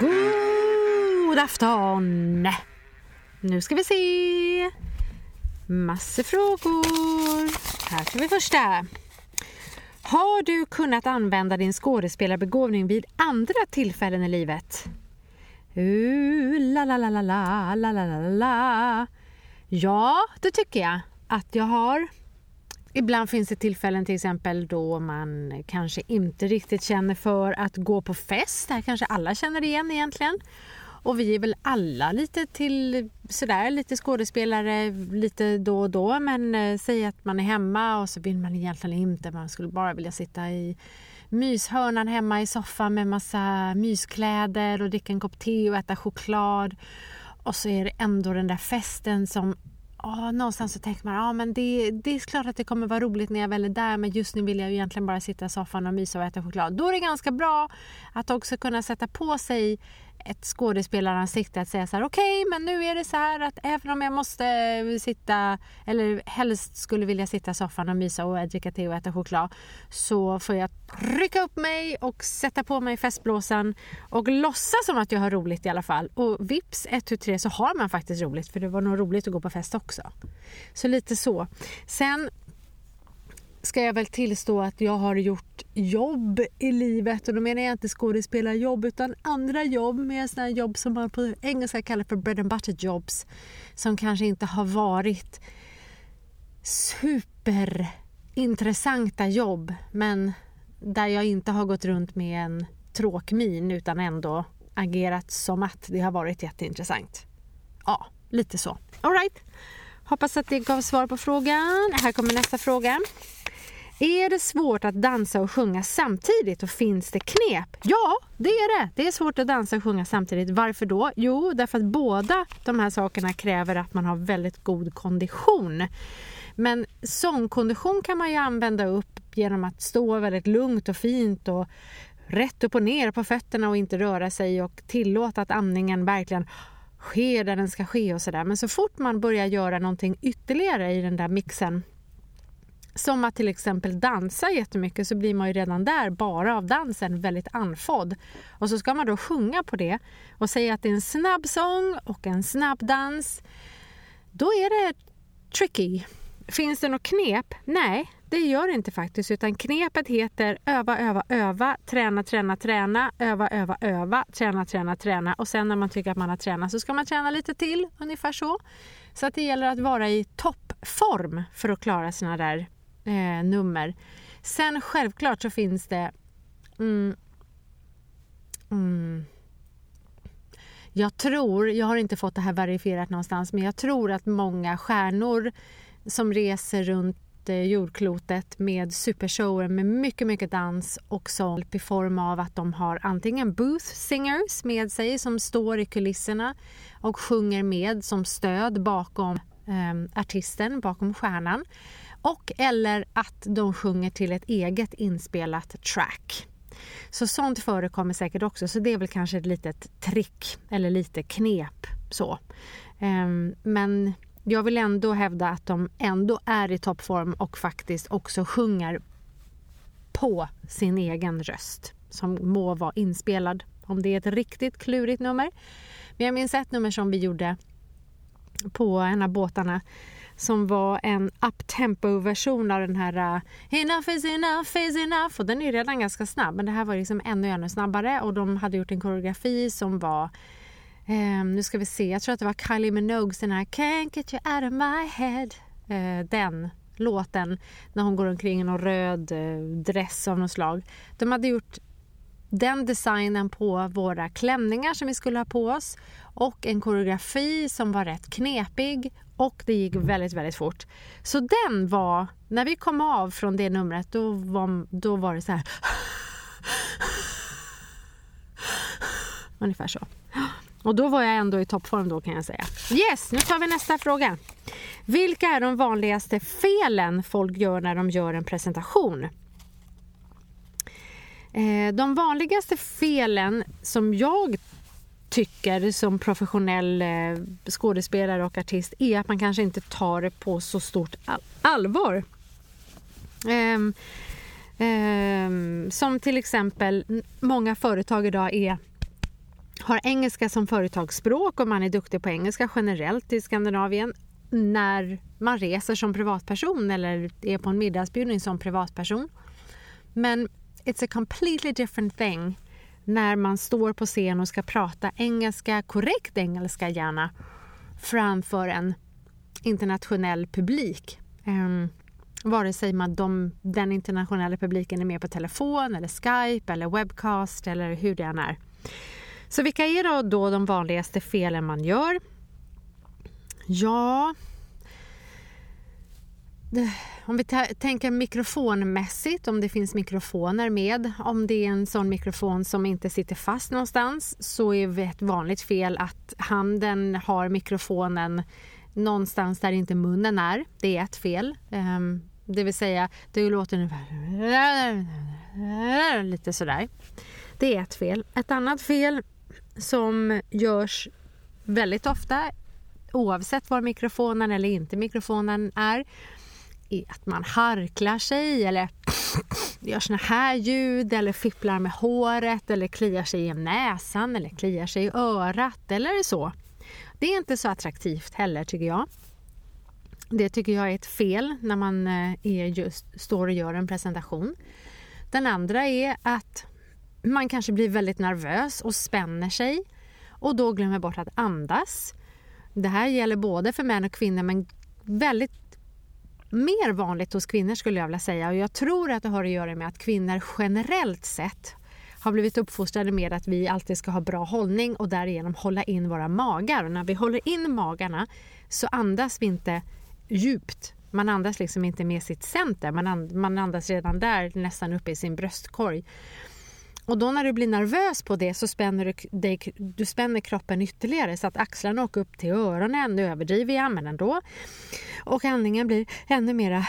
God afton! Nu ska vi se. Massor frågor. Här tar vi första. Har du kunnat använda din skådespelarbegåvning vid andra tillfällen i livet? Uh, la, la, la, la, la, la, la, la, la. Ja, det tycker jag att jag har. Ibland finns det tillfällen till exempel då man kanske inte riktigt känner för att gå på fest. Det här kanske alla känner igen egentligen. Och vi är väl alla lite till sådär, lite skådespelare lite då och då. Men eh, säg att man är hemma och så vill man egentligen inte. Man skulle bara vilja sitta i myshörnan hemma i soffan med massa myskläder och dricka en kopp te och äta choklad. Och så är det ändå den där festen som oh, någonstans så tänker man ja, men det, det är klart att det kommer vara roligt när jag väl är där men just nu vill jag egentligen bara sitta i soffan och mysa och äta choklad. Då är det ganska bra att också kunna sätta på sig ett skådespelaransikte att säga så här okej okay, men nu är det så här att även om jag måste sitta eller helst skulle vilja sitta i soffan och mysa och dricka te och äta choklad så får jag rycka upp mig och sätta på mig festblåsan och låtsas som att jag har roligt i alla fall och vips 1, 2, 3 så har man faktiskt roligt för det var nog roligt att gå på fest också. Så lite så. Sen ska jag väl tillstå att jag har gjort jobb i livet och då menar jag inte skådespelarjobb utan andra jobb, med sådana jobb som man på engelska kallar för bread and butter jobs som kanske inte har varit superintressanta jobb men där jag inte har gått runt med en tråkmin utan ändå agerat som att det har varit jätteintressant. Ja, lite så. Alright. Hoppas att det gav svar på frågan. Här kommer nästa fråga. Är det svårt att dansa och sjunga samtidigt och finns det knep? Ja, det är det. Det är svårt att dansa och sjunga samtidigt. Varför då? Jo, därför att båda de här sakerna kräver att man har väldigt god kondition. Men sångkondition kan man ju använda upp genom att stå väldigt lugnt och fint och rätt upp och ner på fötterna och inte röra sig och tillåta att andningen verkligen sker där den ska ske och sådär. Men så fort man börjar göra någonting ytterligare i den där mixen som att till exempel dansa jättemycket så blir man ju redan där bara av dansen väldigt andfådd. Och så ska man då sjunga på det och säga att det är en snabb sång och en snabb dans. Då är det tricky. Finns det något knep? Nej, det gör det inte faktiskt. Utan knepet heter öva, öva, öva, träna, träna, träna, öva, öva, öva, träna, träna, träna. Och sen när man tycker att man har tränat så ska man träna lite till, ungefär så. Så att det gäller att vara i toppform för att klara sina där eh, nummer. Sen självklart så finns det mm, mm, jag tror, jag har inte fått det här verifierat någonstans, men jag tror att många stjärnor som reser runt eh, jordklotet med supershower med mycket, mycket dans och sång i form av att de har antingen booth singers med sig som står i kulisserna och sjunger med som stöd bakom eh, artisten, bakom stjärnan och eller att de sjunger till ett eget inspelat track. Så sånt förekommer säkert också, så det är väl kanske ett litet trick eller lite knep så. Ehm, men jag vill ändå hävda att de ändå är i toppform och faktiskt också sjunger på sin egen röst som må vara inspelad. Om det är ett riktigt klurigt nummer. Men jag minns ett nummer som vi gjorde på en av båtarna som var en uptempo-version av den här uh, Enough is enough is enough. Och den är redan ganska snabb men det här var liksom ännu, ännu snabbare. Och de hade gjort en koreografi som var um, nu ska vi se, jag tror att det var Kylie Minogues den här Can't get you out of my head. Uh, den låten när hon går omkring i någon röd uh, dress av något slag. De hade gjort den designen på våra klänningar som vi skulle ha på oss och en koreografi som var rätt knepig och det gick väldigt, väldigt fort. Så den var, när vi kom av från det numret, då var, då var det så här. Ungefär så. Och då var jag ändå i toppform då kan jag säga. Yes, nu tar vi nästa fråga. Vilka är de vanligaste felen folk gör när de gör en presentation? Eh, de vanligaste felen som jag tycker som professionell eh, skådespelare och artist är att man kanske inte tar det på så stort allvar. Um, Um, som till exempel många företag idag är har engelska som företagsspråk och man är duktig på engelska generellt i Skandinavien när man reser som privatperson eller är på en middagsbjudning som privatperson. Men it's a completely different thing när man står på scen och ska prata engelska, korrekt engelska gärna, framför en internationell publik. Um, vare sig man de, den internationella publiken är med på telefon, eller Skype, eller webcast eller hur det än är. Så vilka är då, då de vanligaste felen man gör? Ja... Om vi tänker mikrofonmässigt, om det finns mikrofoner med. Om det är en sån mikrofon som inte sitter fast någonstans så är det ett vanligt fel att handen har mikrofonen någonstans där inte munnen är. Det är ett fel. Ehm, det vill säga, det låter ungefär lite sådär. Det är ett fel. Ett annat fel som görs väldigt ofta oavsett var mikrofonen eller inte mikrofonen är att man harklar sig eller gör såna här ljud eller fipplar med håret eller kliar sig i näsan eller kliar sig i örat eller så. Det är inte så attraktivt heller tycker jag. Det tycker jag är ett fel när man eh, är just, står och gör en presentation. Den andra är att man kanske blir väldigt nervös och spänner sig och då glömmer bort att andas. Det här gäller både för män och kvinnor men väldigt mer vanligt hos kvinnor skulle jag vilja säga. Och jag tror att det har att göra med att kvinnor generellt sett har blivit uppfostrade med att vi alltid ska ha bra hållning och därigenom hålla in våra magar. Och när vi håller in magarna så andas vi inte djupt. Man andas liksom inte med sitt center, man, andas redan där nästan uppe i sin bröstkorg. Och då när du blir nervös på det så spänner du, dig, du spänner kroppen ytterligare så att axlarna åker upp till öronen. Nu överdriver jag men ändå. Och andningen blir ännu mera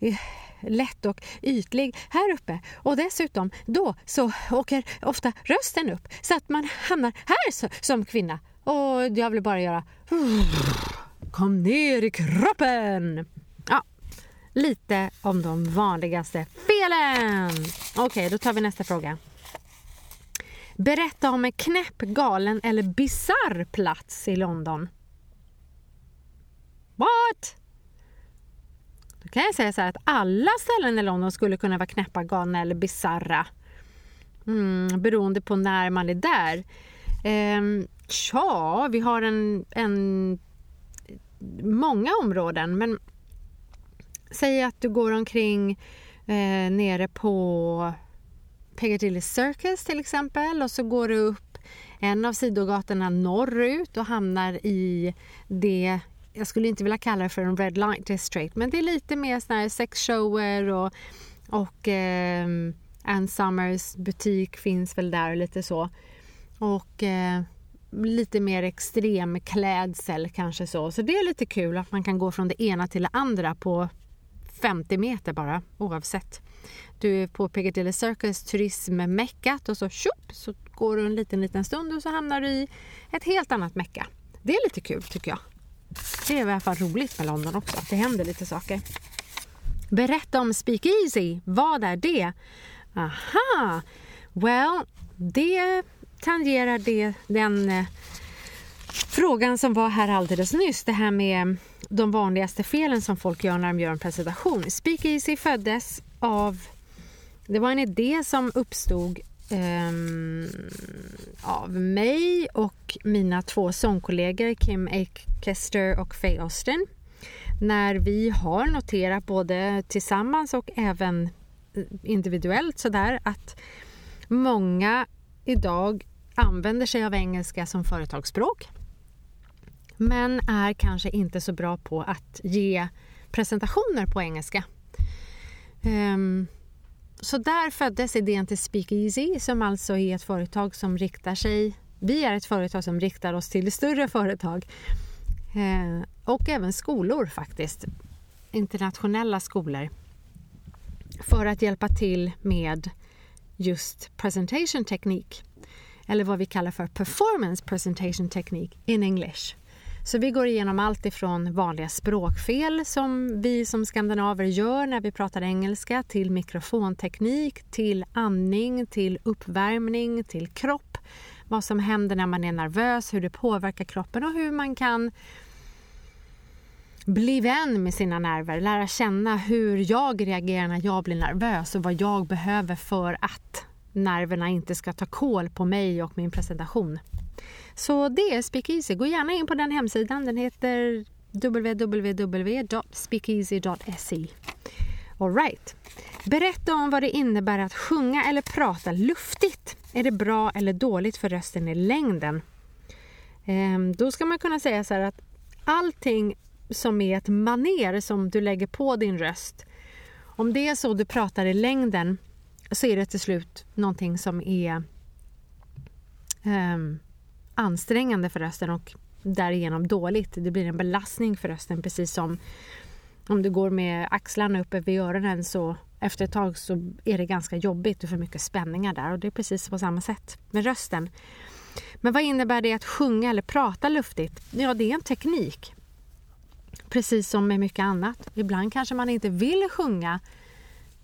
eh, lätt och ytlig här uppe. Och dessutom då så åker ofta rösten upp så att man hamnar här så, som kvinna. Och jag vill bara göra Kom ner i kroppen! Ja, lite om de vanligaste felen. Okej, okay, då tar vi nästa fråga. Berätta om en knäpp, galen eller bizarr plats i London. What? Då kan jag säga så att alla ställen i London skulle kunna vara knäppa, galna eller bizarra. Mm, beroende på när man är där. Ehm, tja, vi har en, en många områden men säg att du går omkring eh, nere på Piccadilly Circus till exempel och så går du upp en av sidogatorna norrut och hamnar i det jag skulle inte vilja kalla det för en Red Light District men det är lite mer såna här sexshower och, och eh, Ann Summers butik finns väl där och lite så. Och eh, lite mer extrem klädsel kanske så. Så det är lite kul att man kan gå från det ena till det andra på 50 meter bara oavsett. Du är på Piccadilly Circus turismmeckat och så tjup, så går du en liten, liten stund och så hamnar du i ett helt annat mecka. Det är lite kul tycker jag. Det är i alla fall roligt med London också, att det händer lite saker. Berätta om Speakeasy. Vad är det? Aha! Well, det tangerar det, den eh, frågan som var här alldeles nyss. Det här med de vanligaste felen som folk gör när de gör en presentation. Speakeasy föddes av... Det var en idé som uppstod um, av mig och mina två sångkollegor Kim Akester och Faye Austin. När vi har noterat både tillsammans och även eh, individuellt sådär att många idag använder sig av engelska som företagsspråk men är kanske inte så bra på att ge presentationer på engelska. Um, så där föddes idén till Speakeasy som alltså är ett företag som riktar sig... Vi är ett företag som riktar oss till större företag uh, och även skolor faktiskt. Internationella skolor för att hjälpa till med just presentation teknik eller vad vi kallar för performance presentation technique in English. Så vi går igenom allt ifrån vanliga språkfel som vi som skandinaver gör när vi pratar engelska till mikrofonteknik, till andning, till uppvärmning, till kropp. Vad som händer när man är nervös, hur det påverkar kroppen och hur man kan bli vän med sina nerver, lära känna hur jag reagerar när jag blir nervös och vad jag behöver för att nerverna inte ska ta koll på mig och min presentation. Så det är Speakeasy. Gå gärna in på den hemsidan. Den heter www.speakeasy.se. Alright. Berätta om vad det innebär att sjunga eller prata luftigt. Är det bra eller dåligt för rösten i längden? Ehm, då ska man kunna säga så här att allting som är ett maner som du lägger på din röst. Om det är så du pratar i längden så är det till slut någonting som är um, ansträngande för rösten och därigenom dåligt. Det blir en belastning för rösten precis som om du går med axlarna uppe vid öronen så efter ett tag så är det ganska jobbigt. Du får mycket spänningar där och det är precis på samma sätt med rösten. Men vad innebär det att sjunga eller prata luftigt? Ja, det är en teknik. Precis som med mycket annat. Ibland kanske man inte vill sjunga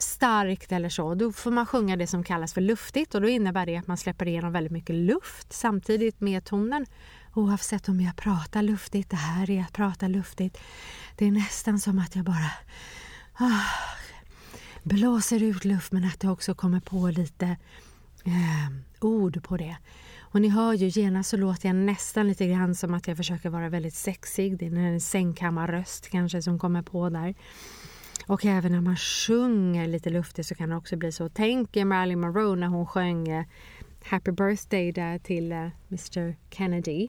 starkt eller så. Då får man sjunga det som kallas för luftigt och då innebär det att man släpper igenom väldigt mycket luft samtidigt med tonen. Oavsett om jag pratar luftigt, det här är att prata luftigt. Det är nästan som att jag bara ah, blåser ut luft men att det också kommer på lite eh, ord på det. Och ni hör ju genast så låter jag nästan lite grann som att jag försöker vara väldigt sexig. Det är en sängkammarröst kanske som kommer på där. Och även när man sjunger lite luftigt så kan det också bli så. Tänk er Marilyn Monroe när hon sjöng eh, Happy birthday där till eh, Mr Kennedy.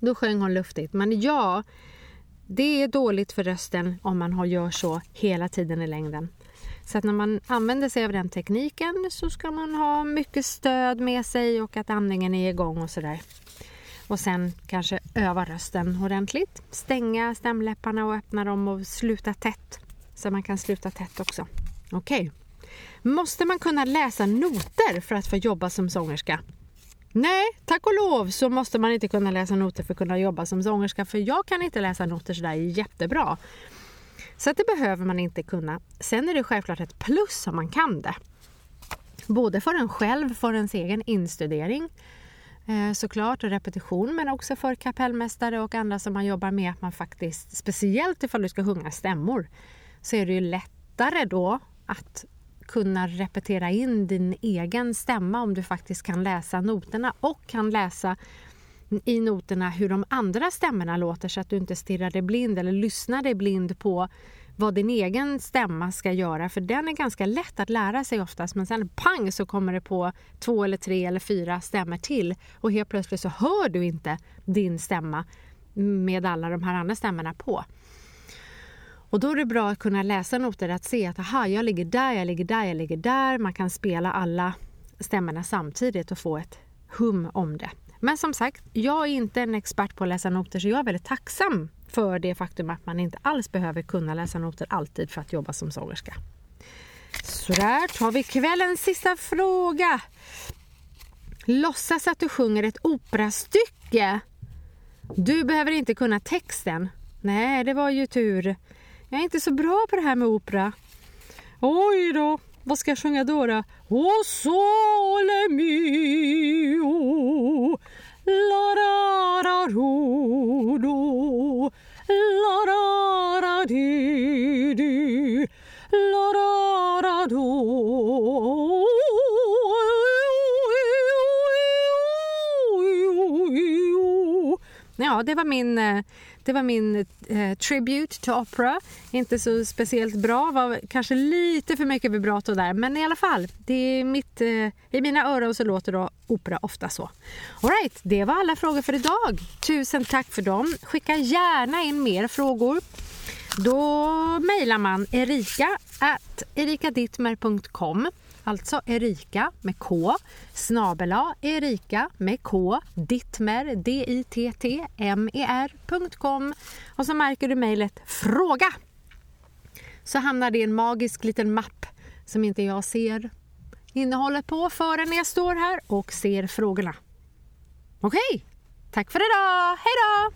Då sjöng hon luftigt. Men ja, det är dåligt för rösten om man gör så hela tiden i längden. Så att när man använder sig av den tekniken så ska man ha mycket stöd med sig och att andningen är igång och sådär. Och sen kanske öva rösten ordentligt. Stänga stämläpparna och öppna dem och sluta tätt. Så man kan sluta tätt också. Okej. Okay. Måste man kunna läsa noter för att få jobba som sångerska? Nej, tack och lov så måste man inte kunna läsa noter för att kunna jobba som sångerska. För jag kan inte läsa noter sådär jättebra. Så att det behöver man inte kunna. Sen är det självklart ett plus om man kan det. Både för en själv, för ens egen instudering Eh, såklart och repetition men också för kapellmästare och andra som man jobbar med att man faktiskt, speciellt ifall du ska sjunga stämmor, så är det ju lättare då att kunna repetera in din egen stämma om du faktiskt kan läsa noterna och kan läsa i noterna hur de andra stämmorna låter så att du inte stirrar dig blind eller lyssnar dig blind på vad din egen stämma ska göra för den är ganska lätt att lära sig oftast men sen pang så kommer det på två eller tre eller fyra stämmor till och helt plötsligt så hör du inte din stämma med alla de här andra stämmorna på. Och då är det bra att kunna läsa noter, att se att aha, jag ligger där, jag ligger där, jag ligger där. Man kan spela alla stämmorna samtidigt och få ett hum om det. Men som sagt, jag är inte en expert på att läsa noter så jag är väldigt tacksam för det faktum att man inte alls behöver kunna läsa noter alltid för att jobba som sångerska. Så där tar vi kvällens sista fråga. Låtsas att du sjunger ett operastycke. Du behöver inte kunna texten. Nej, det var ju tur. Jag är inte så bra på det här med opera. Oj då, vad ska jag sjunga då? då? O sole mio, la ra ra ro do, la ra ra di di, la ra ra do. Ja, det var min eh, det var min eh, tribute to opera. Inte så speciellt bra, var kanske lite för mycket vibrato där. Men i alla fall, det är mitt, eh, i mina öron så låter då opera ofta så. Alright, det var alla frågor för idag. Tusen tack för dem. Skicka gärna in mer frågor. Då mejlar man erika at erikadittmer.com Alltså Erika med K, snabela Erika med K, dittmer, D-I-T-T-M-E-R.com och så märker du mejlet Fråga. Så hamnar det i en magisk liten mapp som inte jag ser innehållet på förrän jag står här och ser frågorna. Okej, tack för idag. Hej då!